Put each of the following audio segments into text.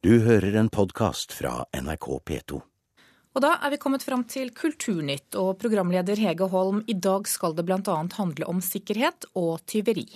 Du hører en podkast fra NRK P2. Og da er vi kommet fram til Kulturnytt, og programleder Hege Holm, i dag skal det bl.a. handle om sikkerhet og tyveri.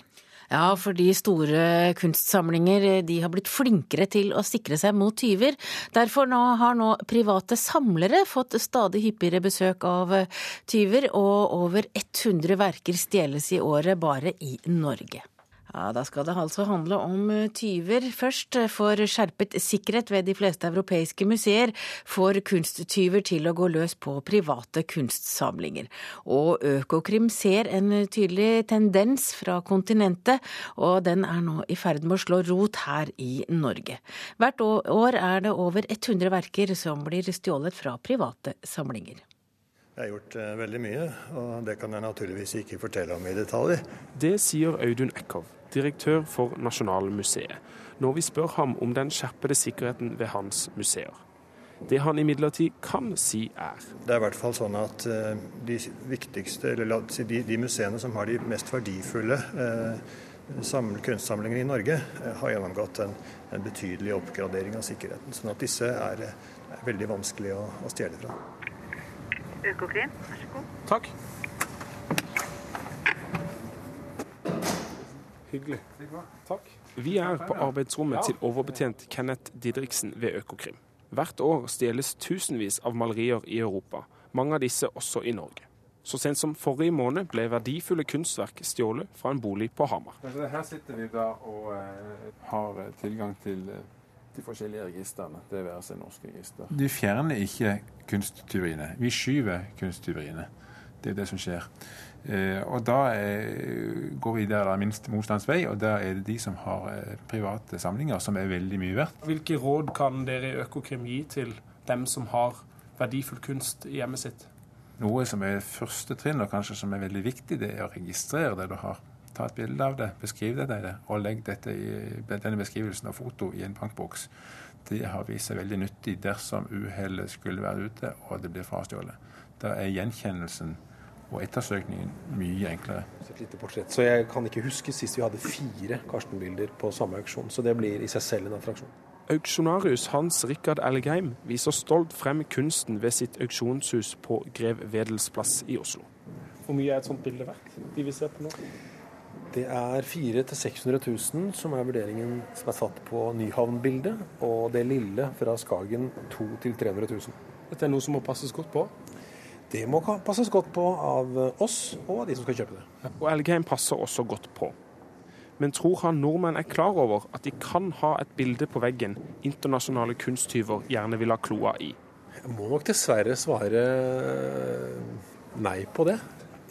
Ja, fordi store kunstsamlinger de har blitt flinkere til å sikre seg mot tyver. Derfor nå har nå private samlere fått stadig hyppigere besøk av tyver, og over 100 verker stjeles i året bare i Norge. Ja, Da skal det altså handle om eh, tyver. Først eh, for skjerpet sikkerhet ved de fleste europeiske museer får kunsttyver til å gå løs på private kunstsamlinger. Og Økokrim ser en tydelig tendens fra kontinentet, og den er nå i ferd med å slå rot her i Norge. Hvert år er det over 100 verker som blir stjålet fra private samlinger. Jeg har gjort uh, veldig mye, og det kan jeg naturligvis ikke fortelle om i detalj. Det sier Audun Eckhoff, direktør for Nasjonalmuseet, når vi spør ham om den skjerpede sikkerheten ved hans museer. Det han imidlertid kan si er Det er i hvert fall sånn at uh, de viktigste, eller de, de, museene som har de mest verdifulle uh, kunstsamlingene i Norge, har gjennomgått en, en, betydelig oppgradering av sikkerheten. Sånn at disse er, er veldig vanskelig å, å stjele fra. Økokrim, vær så god. Takk. Hyggelig. Takk. Vi er på arbeidsrommet til overbetjent Kenneth Didriksen ved Økokrim. Hvert år stjeles tusenvis av malerier i Europa, mange av disse også i Norge. Så sent som forrige måned ble verdifulle kunstverk stjålet fra en bolig på Hamar. Her sitter vi da og eh, har tilgang til eh, de forskjellige registrene, det være seg norske register. De fjerner ikke kunsttyveriene. Vi skyver kunsttyveriene. Det er det som skjer. Eh, og da eh, går vi der det er minst motstands vei, og der er det de som har eh, private samlinger, som er veldig mye verdt. Hvilke råd kan dere i Økokrim gi til dem som har verdifull kunst i hjemmet sitt? Noe som er første trinn, og kanskje som er veldig viktig, det er å registrere det du har. Ta et bilde av det, beskriv det, det og legg dette i, denne beskrivelsen av foto i en bankboks. Det har vist seg veldig nyttig dersom uhellet skulle være ute og det blir frastjålet. Da er gjenkjennelsen og ettersøkningen mye enklere. Et lite portrett. Så jeg kan ikke huske sist vi hadde fire Karsten-bilder på samme auksjon. Så det blir i seg selv en attraksjon. Auksjonarius Hans Rikard Elgheim viser stolt frem kunsten ved sitt auksjonshus på Grev Wedels plass i Oslo. Hvor mye er et sånt bilde verdt, de vi ser på nå? Det er 400 000-600 000 som er vurderingen som er satt på Nyhavn-bildet. Og det lille fra Skagen 200 000-300 000. Dette er noe som må passes godt på? Det må passes godt på av oss og av de som skal kjøpe det. Og Elgheim passer også godt på. Men tror han nordmenn er klar over at de kan ha et bilde på veggen internasjonale kunsttyver gjerne vil ha kloa i? Jeg må nok dessverre svare nei på det.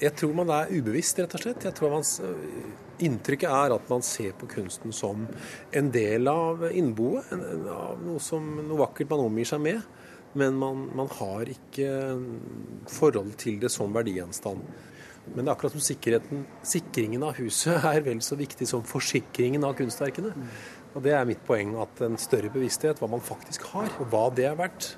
Jeg tror man er ubevisst, rett og slett. Jeg tror man, Inntrykket er at man ser på kunsten som en del av innboet. Av noe, som, noe vakkert man omgir seg med. Men man, man har ikke forhold til det som verdigjenstand. Men det er akkurat som sikkerheten, sikringen av huset er vel så viktig som forsikringen av kunstverkene. Og Det er mitt poeng, at en større bevissthet hva man faktisk har, og hva det er verdt.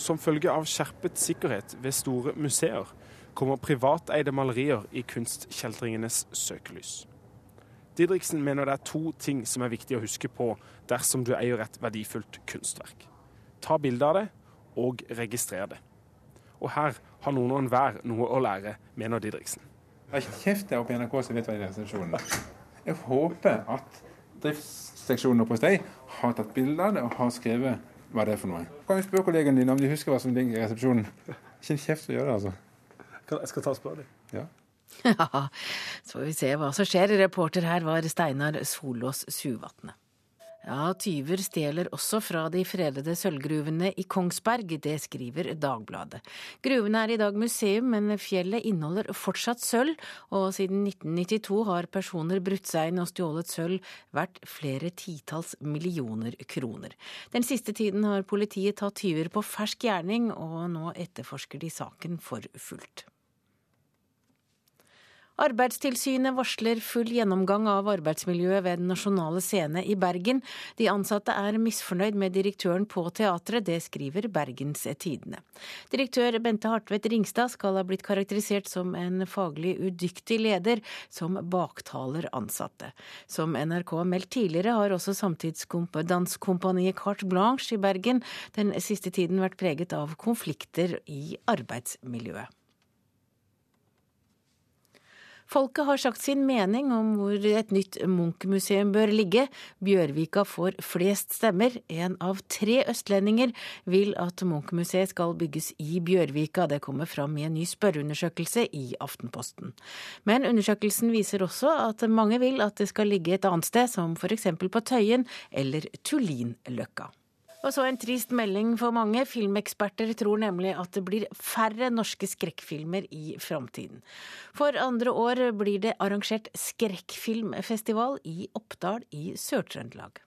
Som følge av skjerpet sikkerhet ved store museer kommer privateide malerier i kunstkjeltringenes søkelys. Didriksen mener det er to ting som er viktig å huske på dersom du eier et verdifullt kunstverk. Ta bilde av det, og registrer det. Og her har noen og enhver noe å lære, mener Didriksen. Har ikke kjeft der oppe i NRK som vet hva resepsjonen er. Jeg håper at driftsseksjonen oppe hos deg har tatt bilde av det og har skrevet hva det er for noe. Kan du spørre kollegene dine om de husker hva som ligger i resepsjonen? Ikke en kjeft å gjøre det, altså. Jeg skal ta og spørre dem. Ja. ja, så får vi se hva som skjer. Reporter her var Steinar Solås Suvatne. Ja, tyver stjeler også fra de fredede sølvgruvene i Kongsberg, det skriver Dagbladet. Gruvene er i dag museum, men fjellet inneholder fortsatt sølv, og siden 1992 har personer brutt seg inn og stjålet sølv verdt flere titalls millioner kroner. Den siste tiden har politiet tatt tyver på fersk gjerning, og nå etterforsker de saken for fullt. Arbeidstilsynet varsler full gjennomgang av arbeidsmiljøet ved Den nasjonale scene i Bergen. De ansatte er misfornøyd med direktøren på teatret, det skriver Bergens Tidende. Direktør Bente Hartvedt Ringstad skal ha blitt karakterisert som en faglig udyktig leder, som baktaler ansatte. Som NRK har meldt tidligere, har også samtidsdanskompaniet Carte Blanche i Bergen den siste tiden vært preget av konflikter i arbeidsmiljøet. Folket har sagt sin mening om hvor et nytt Munch-museum bør ligge. Bjørvika får flest stemmer. En av tre østlendinger vil at Munch-museet skal bygges i Bjørvika. Det kommer fram i en ny spørreundersøkelse i Aftenposten. Men undersøkelsen viser også at mange vil at det skal ligge et annet sted, som f.eks. på Tøyen eller Tullinløkka. Og så en trist melding for mange. Filmeksperter tror nemlig at det blir færre norske skrekkfilmer i framtiden. For andre år blir det arrangert skrekkfilmfestival i Oppdal i Sør-Trøndelag.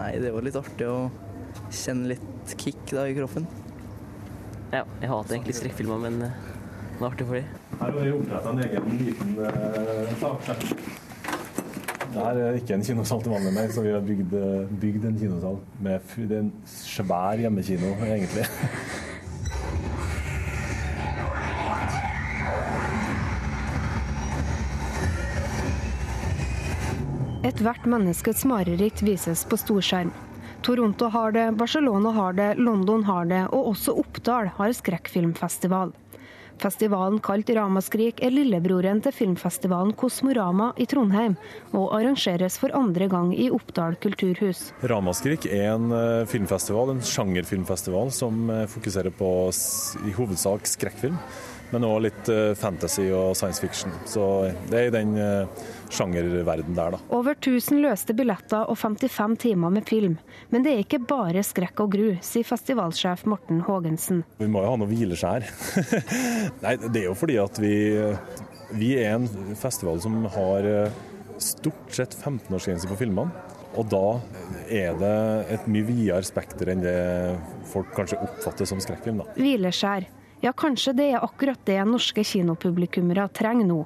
Nei, det var litt artig å kjenne litt kick da i kroppen. Ja, jeg hater egentlig skrekkfilmer, men eh, det er artig for dem. Her har vi oppretta en egen liten uh, sak. Det her er ikke en kinosal til vanlig, så vi har bygd, eh, bygd en kinosal. Med, det er en svær hjemmekino, egentlig. Ethvert menneskets mareritt vises på storskjerm. Toronto har det, Barcelona har det, London har det, og også Oppdal har skrekkfilmfestival. Festivalen kalt Ramaskrik er lillebroren til filmfestivalen Kosmorama i Trondheim, og arrangeres for andre gang i Oppdal kulturhus. Ramaskrik er en uh, filmfestival, en sjangerfilmfestival som uh, fokuserer på i hovedsak skrekkfilm men òg litt eh, fantasy og science fiction. Så det er i den sjangerverdenen sjangerverden der, da. Over 1000 løste billetter og 55 timer med film. Men det er ikke bare skrekk og gru, sier festivalsjef Morten Haagensen. Vi må jo ha noe hvileskjær. Nei, det er jo fordi at vi, vi er en festival som har eh, stort sett 15-årsgrense på filmene. Og da er det et mye videre spekter enn det folk kanskje oppfatter som skrekkfilm. da. Hvileskjær. Ja, kanskje det er akkurat det norske kinopublikummere trenger nå.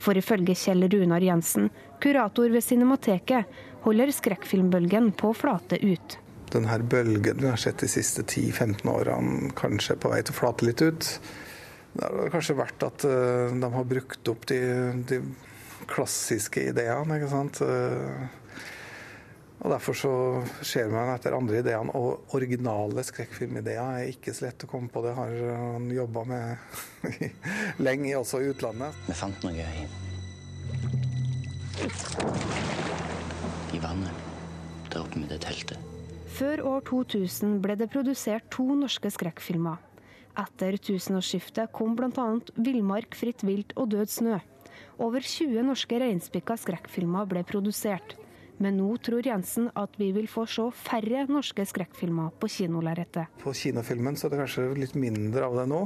For ifølge Kjell Runar Jensen, kurator ved Cinemateket, holder skrekkfilmbølgen på flate ut. Denne bølgen vi har sett de siste 10-15 årene kanskje på vei til å flate litt ut. Det har kanskje vært at eh, de har brukt opp de, de klassiske ideene. ikke sant? Og Derfor så ser man etter andre ideene. Og originale skrekkfilmideer er ikke så lett å komme på. Det har han jobba med lenge, også i utlandet. Vi fant noe i, i vannet der oppe med det teltet. Før år 2000 ble det produsert to norske skrekkfilmer. Etter tusenårsskiftet kom bl.a. 'Villmark, fritt vilt' og 'Død snø'. Over 20 norske reinspikka skrekkfilmer ble produsert. Men nå tror Jensen at vi vil få se færre norske skrekkfilmer på kinolerretet. På kinofilmen så er det kanskje litt mindre av det nå.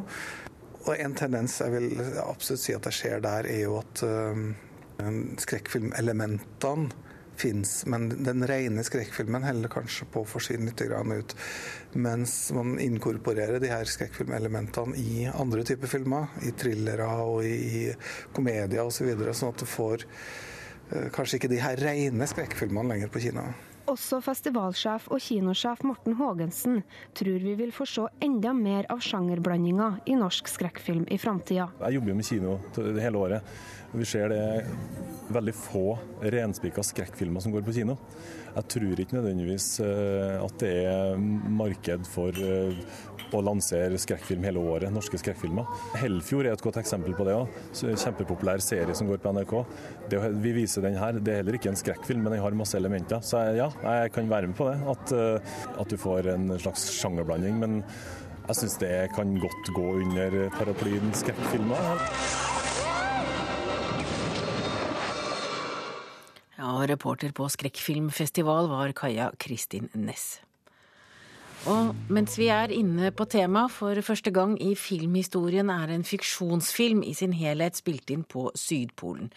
Og en tendens jeg vil absolutt si at det skjer der, er jo at uh, skrekkfilmelementene fins, men den rene skrekkfilmen heller kanskje på å forsvinne litt ut. Mens man inkorporerer de her skrekkfilmelementene i andre typer filmer, i thrillere og i, komedier osv., så videre, sånn at det får Eh, kanskje ikke de her rene skrekkfilmene lenger på kino. Også festivalsjef og kinosjef Morten Haagensen tror vi vil få se enda mer av sjangerblandinga i norsk skrekkfilm i framtida. Jeg jobber jo med kino hele året. Vi ser det er veldig få renspika skrekkfilmer som går på kino. Jeg tror ikke nødvendigvis eh, at det er marked for å lansere skrekkfilm hele året, norske skrekkfilmer. Hellfjord er et godt eksempel på det òg. Kjempepopulær serie som går på NRK. Det, vi viser den her. Det er heller ikke en skrekkfilm, men den har masse elementer. Så ja, jeg kan være med på det. At, eh, at du får en slags sjangerblanding. Men jeg syns det kan godt gå under paraplyen skrekkfilmer. Ja, reporter på skrekkfilmfestival var Kaja Kristin Næss. Og mens vi er inne på temaet, for første gang i filmhistorien er en fiksjonsfilm i sin helhet spilt inn på Sydpolen.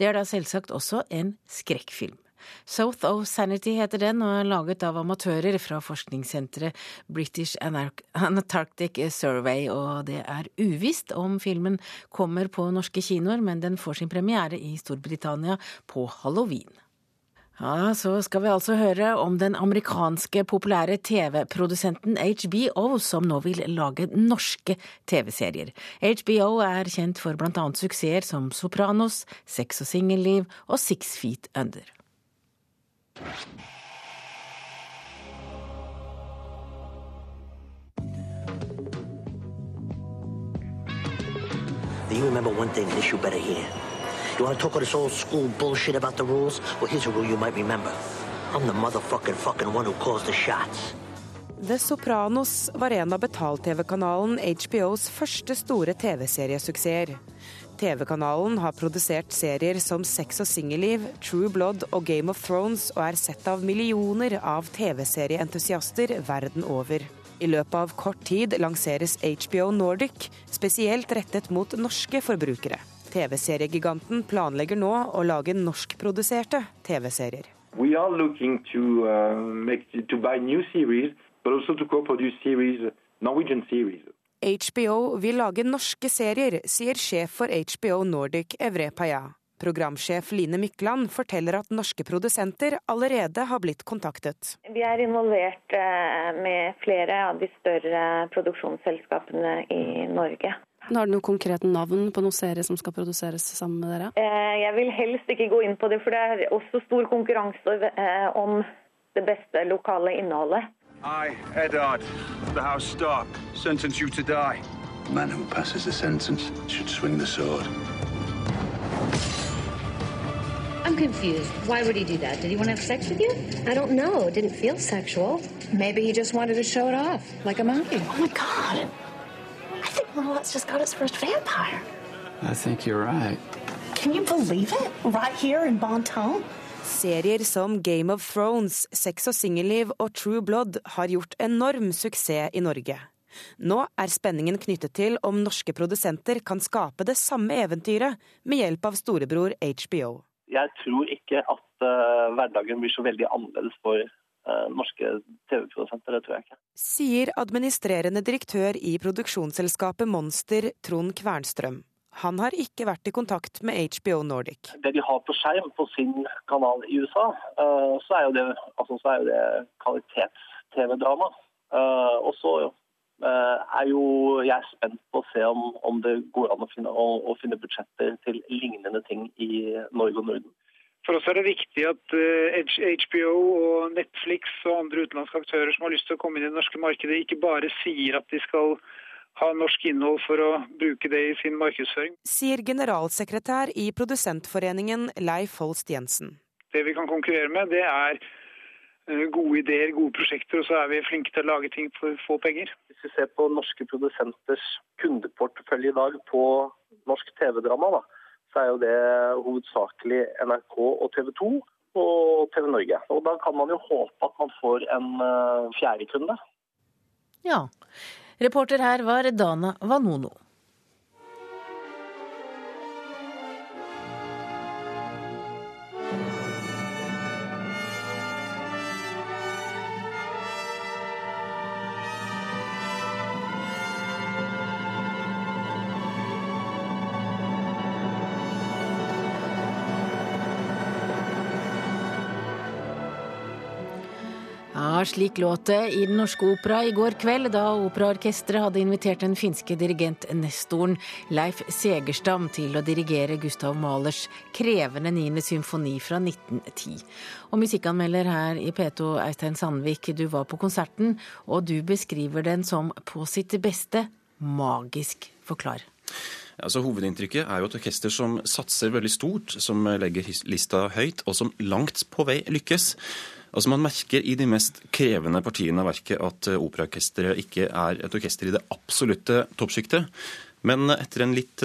Det er da selvsagt også en skrekkfilm. South of Sanity heter den, og er laget av amatører fra forskningssenteret British Antarctic Survey. Og det er uvisst om filmen kommer på norske kinoer, men den får sin premiere i Storbritannia på halloween. Ja, Så skal vi altså høre om den amerikanske populære TV-produsenten HBO, som nå vil lage norske TV-serier. HBO er kjent for blant annet suksesser som Sopranos, Sex og singelliv og Six Feet Under. Do you remember one thing this you better hear? You want to talk all this old school bullshit about the rules? Well, here's a rule you might remember. I'm the motherfucking fucking one who calls the shots. The Sopranos var en av betal-TV-kanalen HBOs første store TV-seriesuksesser. TV-kanalen har produsert serier som Sex og singelliv, True Blood og Game of Thrones, og er sett av millioner av TV-serieentusiaster verden over. I løpet av kort tid lanseres HBO Nordic, spesielt rettet mot norske forbrukere. TV-seriegiganten planlegger nå å lage norskproduserte TV-serier. We are looking to uh, make to buy new series, but also to co-produce series, Norwegian series. HBO vil lage norske serier, sier sjef for HBO Nordic Evre Paya. Programsjef Line Mykland forteller at norske produsenter allerede har blitt kontaktet. Vi er involvert eh, med flere av de større produksjonsselskapene i Norge. Har du noe konkret navn på noen serier som skal produseres sammen med dere? Eh, jeg vil helst ikke gå inn på det, for det er også stor konkurranse eh, om det beste lokale innholdet. I, Eddard, the House Stark, sentence you to die. The man who passes the sentence should swing the sword. I'm confused. Why would he do that? Did he want to have sex with you? I don't know. It didn't feel sexual. Maybe he just wanted to show it off, like a monkey. Oh my god. I it's just got its first vampire. I think you're right. Can you believe it? Right here in Bonton? Serier som Game of Thrones, Sex og singelliv og True Blood har gjort enorm suksess i Norge. Nå er spenningen knyttet til om norske produsenter kan skape det samme eventyret med hjelp av storebror HBO. Jeg tror ikke at uh, hverdagen blir så veldig annerledes for norske TV-produsenter. Det tror jeg ikke. Sier administrerende direktør i produksjonsselskapet Monster, Trond Kvernstrøm. Han har ikke vært i kontakt med HBO Nordic. Det de har på skjerm på sin kanal i USA, uh, så er jo det, altså, det kvalitets-TV-drama. og så er jo jeg spent på å se om, om det går an å finne, å, å finne, budsjetter til lignende ting i Norge og Norden. For oss er det viktig at HBO og Netflix og andre utenlandske aktører som har lyst til å komme inn i det norske markedet, ikke bare sier at de skal ha norsk innhold for å bruke det i sin markedsføring. Sier generalsekretær i Produsentforeningen Leif Holst Jensen. Det vi kan konkurrere med, det er gode ideer, gode prosjekter, og så er vi flinke til å lage ting for få penger. Hvis vi ser på norske produsenters kundeportefølje i dag på norsk TV-drama, da, så er jo det hovedsakelig NRK og TV 2 og TV Norge. Og da kan man jo håpe at man får en fjerde kunde. Ja. Reporter her var Dana Vanono. Ja, slik låt det i Den norske opera i går kveld, da operaorkesteret hadde invitert den finske dirigent nestoren Leif Segerstam til å dirigere Gustav Mahlers krevende niende symfoni fra 1910. Og musikkanmelder her i P2, Eistein Sandvik, du var på konserten, og du beskriver den som på sitt beste magisk. Forklar. Altså, hovedinntrykket er jo et orkester som satser veldig stort, som legger lista høyt, og som langt på vei lykkes. Altså Man merker i de mest krevende partiene av verket at operaorkesteret ikke er et orkester i det absolutte toppsjiktet. Men etter en litt,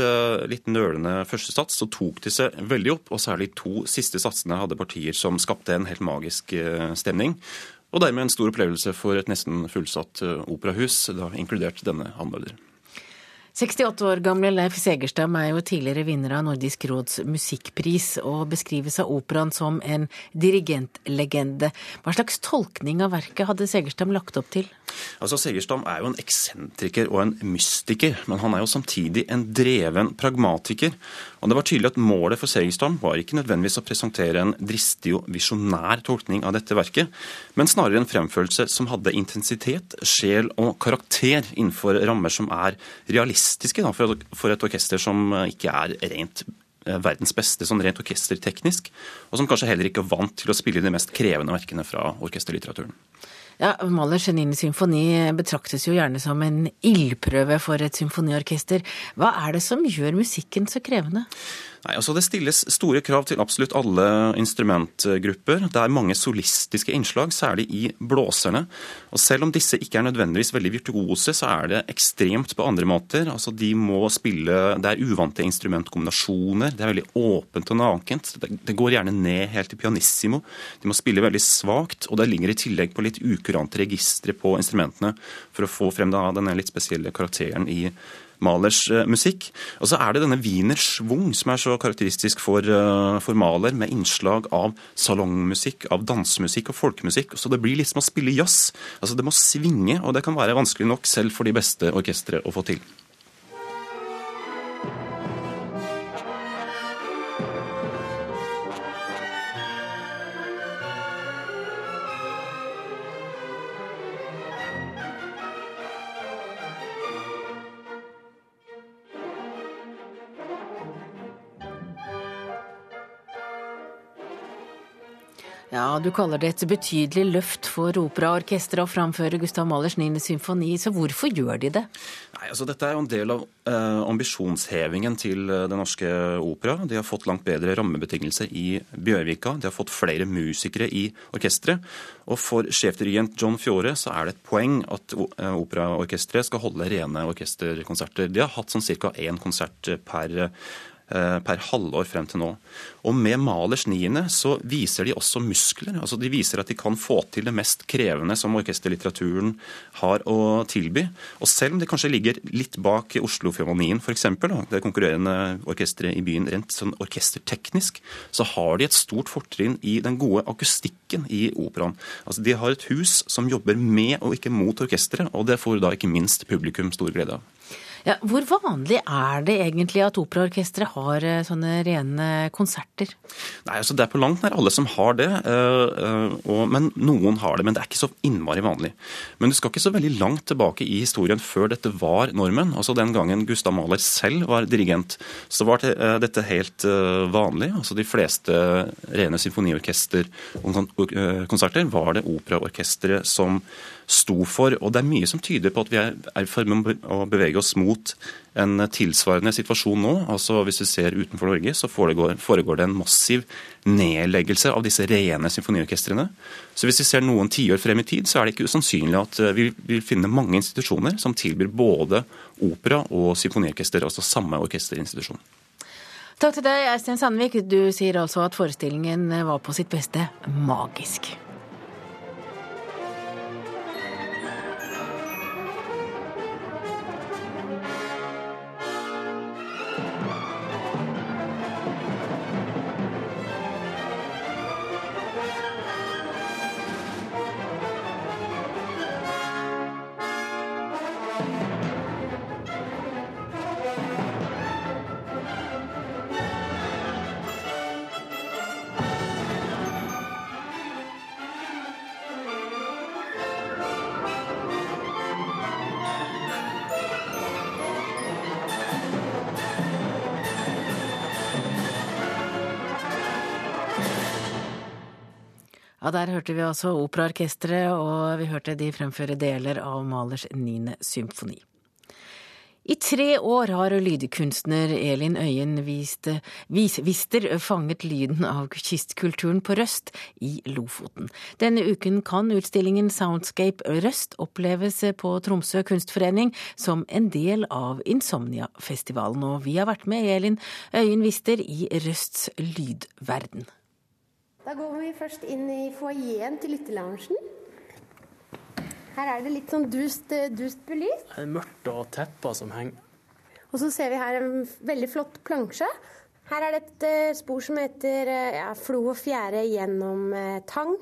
litt nølende første sats så tok de seg veldig opp, og særlig to siste satsene hadde partier som skapte en helt magisk stemning. Og dermed en stor opplevelse for et nesten fullsatt eh, operahus, da inkludert denne Hamburger. 68 år gamle Leif Segerstam er jo tidligere vinner av Nordisk råds musikkpris, og beskrives av operaen som en dirigentlegende. Hva slags tolkning av verket hadde Segerstam lagt opp til? Altså, Segerstam er jo en eksentriker og en mystiker, men han er jo samtidig en dreven pragmatiker. Og det var tydelig at målet for Segerstam var ikke nødvendigvis å presentere en dristig og visjonær tolkning av dette verket, men snarere en fremførelse som hadde intensitet, sjel og karakter innenfor rammer som er realistiske da, for et orkester som ikke er rent eh, verdens beste sånn rent orkesterteknisk, og som kanskje heller ikke er vant til å spille de mest krevende verkene fra orkesterlitteraturen. Ja, Mahlers Genine symfoni betraktes jo gjerne som en ildprøve for et symfoniorkester. Hva er det som gjør musikken så krevende? Nei, altså Det stilles store krav til absolutt alle instrumentgrupper. Det er mange solistiske innslag, særlig i blåserne. Og Selv om disse ikke er nødvendigvis veldig virtuose, så er det ekstremt på andre måter. Altså De må spille Det er uvante instrumentkombinasjoner. Det er veldig åpent og nakent. Det går gjerne ned helt til pianissimo. De må spille veldig svakt, og det ligger i tillegg på litt ukurante registre på instrumentene for å få frem denne litt spesielle karakteren i Malers uh, musikk. Og så er det denne Wiener schwung som er så karakteristisk for, uh, for Maler, med innslag av salongmusikk, av dansemusikk og folkemusikk. Så det blir litt som å spille jazz. Altså Det må svinge, og det kan være vanskelig nok selv for de beste orkestre å få til. Du kaller det et betydelig løft for operaorkesteret å framføre Gustav Mahlers 9. symfoni, så hvorfor gjør de det? Nei, altså Dette er jo en del av eh, ambisjonshevingen til eh, Den Norske Opera. De har fått langt bedre rammebetingelser i Bjørvika. De har fått flere musikere i orkesteret. Og for sjefdirigent John Fjore så er det et poeng at eh, operaorkesteret skal holde rene orkesterkonserter. De har hatt sånn ca. én konsert per Eh, per halvår frem til nå. Og med Malers niende så viser de også muskler. altså De viser at de kan få til det mest krevende som orkesterlitteraturen har å tilby. Og selv om de kanskje ligger litt bak Oslofilharmonien f.eks., det konkurrerende orkesteret i byen rent sånn orkesterteknisk, så har de et stort fortrinn i den gode akustikken i operaen. Altså De har et hus som jobber med og ikke mot orkesteret, og det får da ikke minst publikum stor glede av. Ja, hvor vanlig er det egentlig at operaorkestre har eh, sånne rene konserter? Nei, altså Det er på langt nær alle som har det, eh, eh, og, men noen har det. Men det er ikke så innmari vanlig. Men du skal ikke så veldig langt tilbake i historien før dette var normen. Altså Den gangen Gustav Mahler selv var dirigent, så var dette helt vanlig. Altså De fleste rene symfoniorkesterkonserter var det operaorkestre som sto for. Og det er mye som tyder på at vi er i ferd med å bevege oss mot en tilsvarende situasjon nå. Altså Hvis vi ser utenfor Norge, så foregår, foregår det en massiv nedleggelse av disse rene symfoniorkestrene. Så hvis vi ser noen tiår frem i tid, så er det ikke usannsynlig at eh, vi vil finne mange institusjoner som tilbyr både opera og symfoniorkester, altså samme orkesterinstitusjon. Takk til deg, Eistein Sandvik. Du sier altså at forestillingen var på sitt beste magisk. Ja, Der hørte vi altså operaorkesteret, og vi hørte de fremføre deler av Malers niende symfoni. I tre år har lydkunstner Elin Øyen vist, vis, Vister fanget lyden av kystkulturen på Røst i Lofoten. Denne uken kan utstillingen Soundscape Røst oppleves på Tromsø kunstforening som en del av Insomnia-festivalen, og vi har vært med Elin Øyen Vister i Røsts lydverden. Da går vi først inn i foajeen til lytterloungen. Her er det litt sånn dust, dust belyst. Det er mørkt og tepper som henger. Og så ser vi her en veldig flott plansje. Her er det et uh, spor som heter uh, ja, 'Flo og fjære gjennom tang'.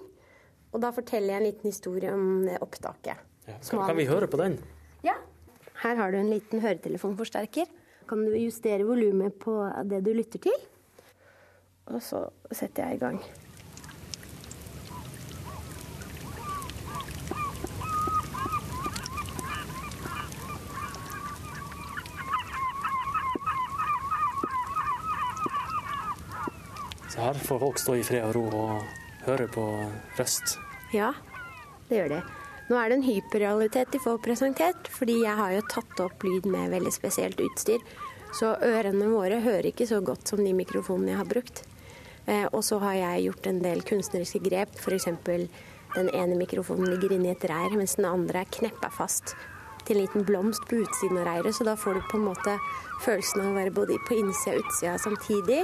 Og da forteller jeg en liten historie om opptaket. Ja, kan, kan, vi høre på den? Ja. Her har du en liten høretelefonforsterker. Kan du justere volumet på det du lytter til. Og så setter jeg i gang. Her får folk stå i fred og ro og høre på røst. Ja, det gjør de. Nå er det en hyperrealitet de får presentert, fordi jeg har jo tatt opp lyd med veldig spesielt utstyr. Så ørene våre hører ikke så godt som de mikrofonene jeg har brukt. Eh, og så har jeg gjort en del kunstneriske grep, f.eks. den ene mikrofonen ligger inni et reir, mens den andre er kneppa fast til en liten blomst på utsiden av reiret. Så da får du på en måte følelsen av å være både på innsida og utsida samtidig.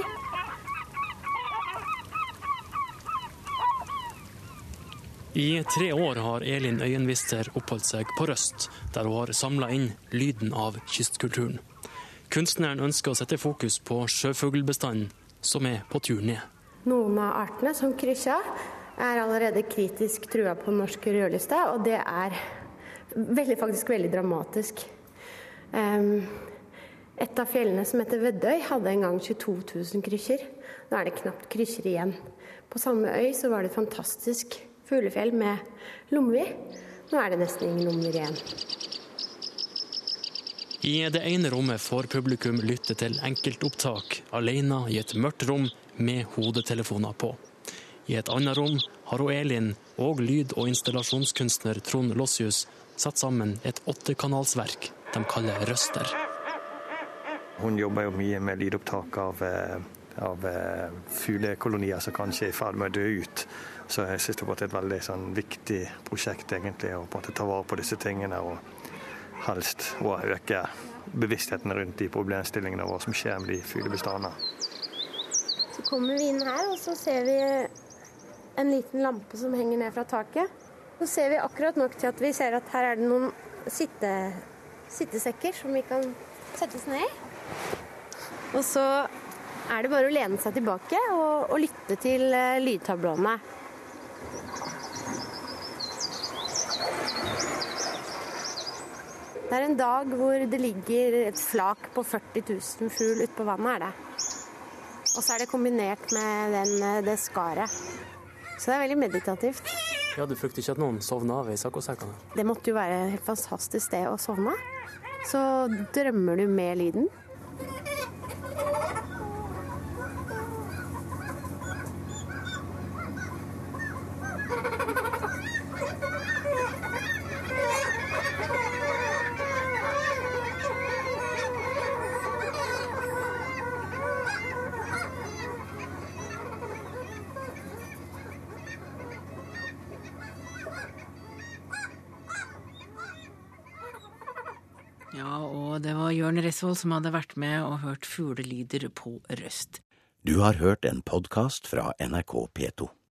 I tre år har Elin Øyenvister oppholdt seg på Røst, der hun har samla inn lyden av kystkulturen. Kunstneren ønsker å sette fokus på sjøfuglbestanden, som er på tur ned. Noen av artene, som krysja, er allerede kritisk trua på norsk rødliste, og det er veldig, faktisk veldig dramatisk. Et av fjellene som heter Vedøy, hadde en gang 22 000 krysjer. Nå er det knapt krysjer igjen. På samme øy så var det fantastisk fuglefjell med lomvi. Nå er det nesten ingen lommer igjen. I det ene rommet får publikum lytte til enkeltopptak alene i et mørkt rom med hodetelefoner på. I et annet rom har hun Elin og lyd- og installasjonskunstner Trond Lossius satt sammen et åttekanalsverk de kaller Røster. Hun jobber jo mye med lydopptak av, eh, av eh, fuglekolonier som kanskje er i ferd med å dø ut. Så jeg syns det er et veldig sånn, viktig prosjekt egentlig, å ta vare på disse tingene. Og helst å øke bevisstheten rundt de problemstillingene hva som skjer med de fuglebestandene. Så kommer vi inn her, og så ser vi en liten lampe som henger ned fra taket. Så ser vi akkurat nok til at vi ser at her er det noen sitte, sittesekker som vi kan settes ned i. Og så er det bare å lene seg tilbake og, og lytte til uh, lydtablåene. Det er en dag hvor det ligger et flak på 40 000 fugl utpå vannet. er det. Og så er det kombinert med den, det skaret. Så det er veldig meditativt. Ja, Du frykter ikke at noen sovner av i saccosekkene? Det måtte jo være et fantastisk sted å sovne. Så drømmer du med lyden. Var som hadde vært med og hørt fuglelyder på Røst. Du har hørt en podkast fra NRK P2.